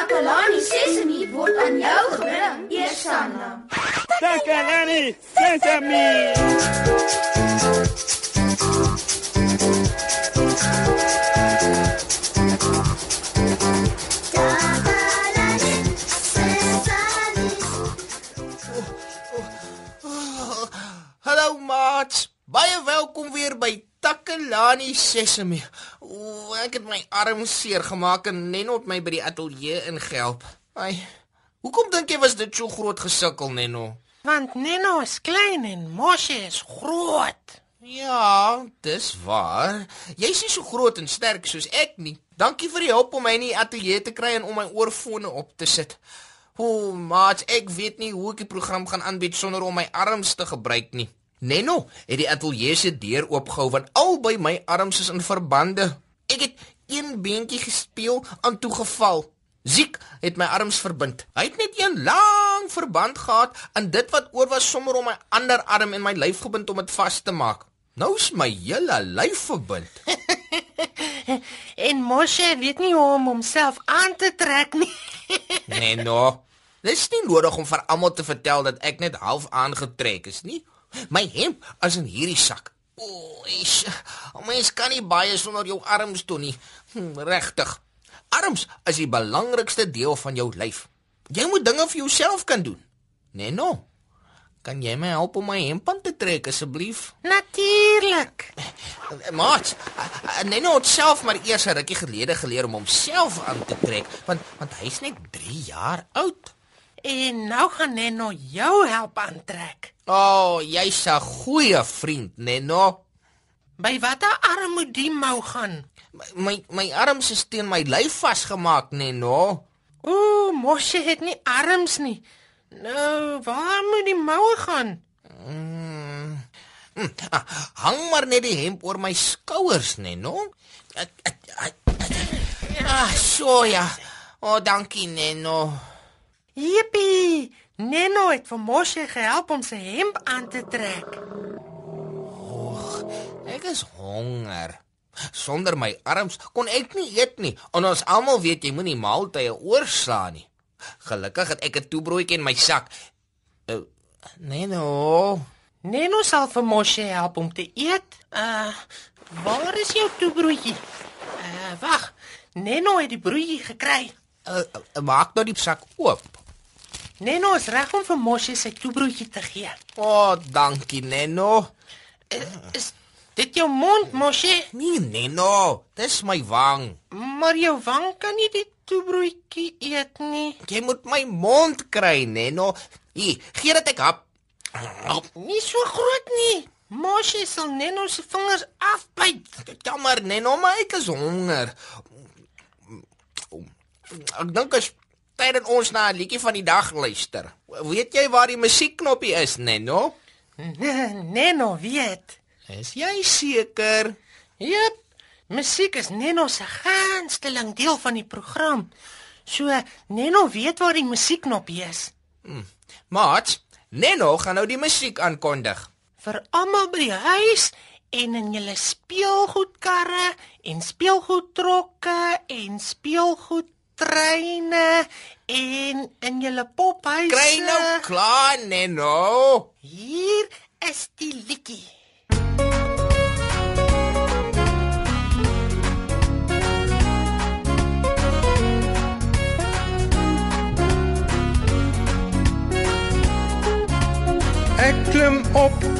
Takalani Sesemi word aan jou gebring, Eersanna. Takalani Sesemi. Hallo maats. Baie welkom weer by Takalani Sesemi. Ek het my arm seer gemaak en Nenno het my by die ateljee ingehelp. Ai. Hoekom dink jy was dit so groot gesukkel, Nenno? Want Neno is klein en Moshe is groot. Ja, dis waar. Jy's nie so groot en sterk soos ek nie. Dankie vir die hulp om my in die ateljee te kry en om my oorfone op te sit. O, maat, ek weet nie hoe ek die program gaan aanbied sonder om my arms te gebruik nie. Nenno het die ateljee se deur oopgehou want albei my arms is in verbande. Ek het een beentjie gespeel aan toegeval. Ziek het my arms verbind. Hy het net een lang verband gehad en dit wat oor was sommer om my ander arm en my lyf gebind om dit vas te maak. Nou is my hele lyf verbind. En Moshe weet nie hoe om homself aan te trek nie. Nee, no. Dis nie nodig om vir almal te vertel dat ek net half aangetrek is nie. My hemp is in hierdie sak. O, is. Mens kan nie baie sonder jou arms doen nie. Hm, Regtig. Arms is die belangrikste deel van jou lyf. Jy moet dinge vir jouself kan doen. Nee, no. Kan jy my help om my hemp aan te trek asseblief? Natuurlik. Maat, Neno het self maar eers 'n rukkie gelede geleer om homself aan te trek, want want hy's net 3 jaar oud. En nou gaan Neno jou help aantrek. O, oh, jy's 'n goeie vriend, Neno. By watter arm moet die mou gaan? My my, my arms is teen my lyf vasgemaak, Neno. Ooh, Moshe het nie arms nie. Nou, waar moet die moue gaan? Mm. Hm, ah, hang maar net die hemp oor my skouers, Neno. Ah, so ja. O, oh, dankie, Neno. Jippie! Neno het vir Moshe gehelp om sy hemp aan te trek. Ek is honger. Sonder my arms kon ek nie eet nie. En ons almal weet jy moenie maaltye oorslaan nie. Gelukkig het ek 'n toebroodjie in my sak. Uh, nee no. Neno sal vir Moshe help om te eet. Uh, waar is jou toebroodjie? Uh, wag. Neno het die broodjie gekry. Uh, uh, maak nou die sak oop. Neno is reg om vir Moshe sy toebroodjie te gee. O, oh, dankie Neno. Uh, is dit jou mond, Moshe? Nee Neno, dis my wang. Maar jou wang kan nie die toebroodjie eet nie. Jy moet my mond kry, Neno. Hier, gee dit ek hap. Nie so groot nie. Moshe sal Neno se vingers afbyt. Jammer Neno, maar ek is honger. Ek dink as tyd dat ons na 'n liedjie van die dag luister. Weet jy waar die musiekknoppie is, Neno? Neno weet. Is jy seker? Jep. Musiek is Neno se gunsteling deel van die program. So Neno weet waar die musiekknopie is. Maat, Neno gaan nou die musiek aankondig. Vir almal by die huis en in julle speelgoedkarre en speelgoedtrokke en speelgoedtreine en in julle pophuise. Kry nou klaar, Neno. Hier is die liedjie. Ek klim op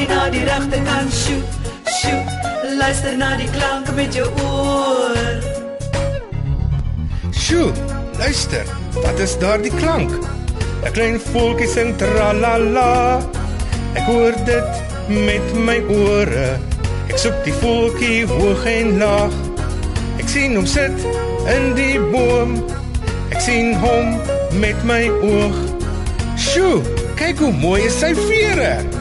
swaai na die regterkant, shoot, shoot, luister na die klanke met jou oor. Sjoe, luister, wat is daardie klank? 'n Klein voeltjie sing tralala. Ek hoor dit met my ore. Ek soek die voeltjie hoog en laag. Ek sien hom sit in die boom. Ek sien hom met my oog. Sjoe, kyk hoe mooi is sy vere.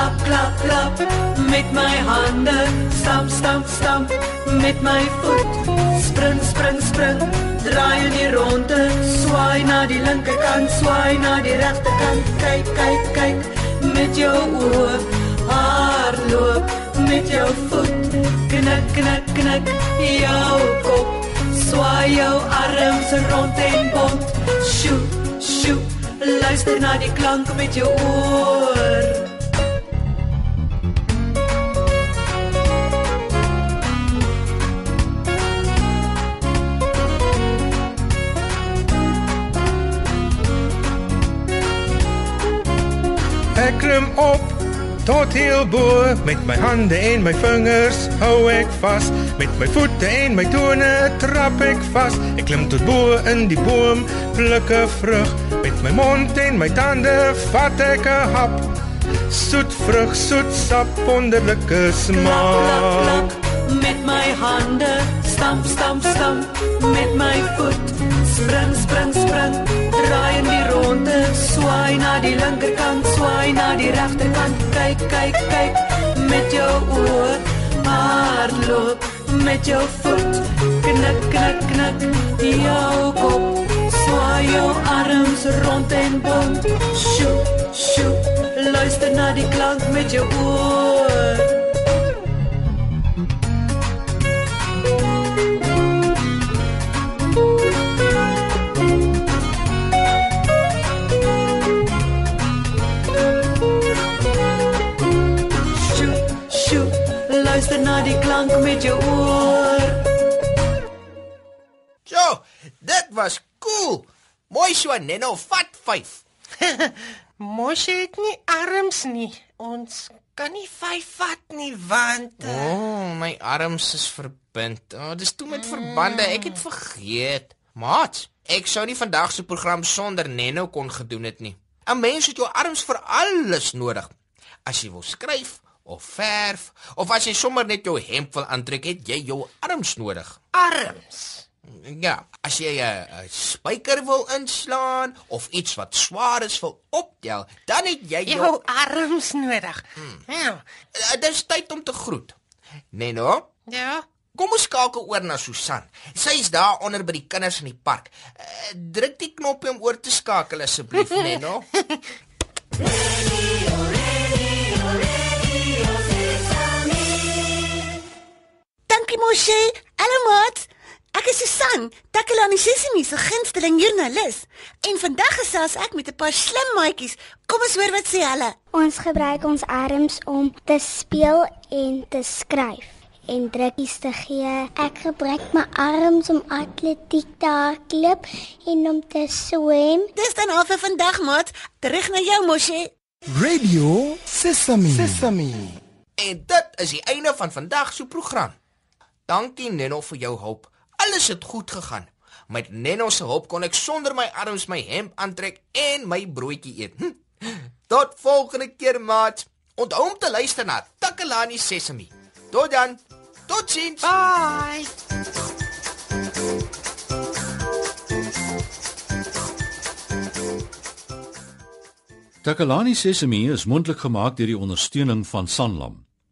Klap, klap, klap met my hande. Stamp, stamp, stamp met my voet. Spring, spring, spring. Draai in die ronde. Swaai na die linkerkant, swaai na die regterkant. Kyk, kyk, kyk met jou oë. Hardloop met jou voet. Knik, knik, knik jou kop. Swaai jou arms rond en bond. Sjoe, sjoe. Luister na die klank met jou oor. Ek klim op tot heel bo met my hande en my vingers hou ek vas met my voete en my tone trap ek vas ek klim tot bo in die boom pluk 'n vrug met my mond en my tande vat ek 'n hap soet vrug soet sap wonderlike Klap, klap, smaak klap met my hande. Stamp, stamp, stamp met my voet. Spring, spring, spring. Draai in die ronde. Swaai na die linkerkant, swaai na die regterkant. Kyk, kyk, kyk met jou oë. Hardloop met jou voet. Knik, knik, knik jou kop. Swaai jou arms rond en bond. Sjoe, sjoe. Luister na die klank met jou oor. Was cool. Mooi so, Nenno, vat 5. Moshe het nie arms nie. Ons kan nie vyf vat nie want O, uh, oh, my arms is verbind. O, oh, dis toe met verbande. Ek het vergeet. Maat, ek sou nie vandag se program sonder Nenno kon gedoen het nie. 'n Mens het jou arms vir alles nodig. As jy wil skryf of verf of as jy sommer net jou hemp wil aantrek, het jy jou arms nodig. arms. Ja, as jy 'n uh, spyker wil inslaan of iets wat swaar is wil optel, dan het jy jou Jou arms nodig. Ja. uh, dis tyd om te groet. Nenno, Ja. Kom ons skakel oor na Susan. Sy is daar onder by die kinders in die park. Uh, druk die knoppie om oor te skakel asseblief, Nenno. is Susan, Takelani Sesimi se gunsteling joernalis. En vandag gesels ek met 'n paar slim maatjies. Kom ons hoor wat sê hulle. Ons gebruik ons arms om te speel en te skryf en drukkies te gee. Ek gebruik my arms om atletiek te hardloop en om te swem. Dis dan al vir vandag maat. Terug na jou Moshe. Radio Sesame. Sesame. En dit is die einde van vandag se program. Dankie Nenno vir jou hulp. Alles het goed gegaan. Met Nenno se hulp kon ek sonder my arms my hemp aantrek en my broodjie eet. Hm. Tot volgende keer, maat. Onthou om te luister na Takalani Sesemi. Tot dan. Totsiens. Bye. Takalani Sesemi is mondelik gemaak deur die ondersteuning van Sanlam.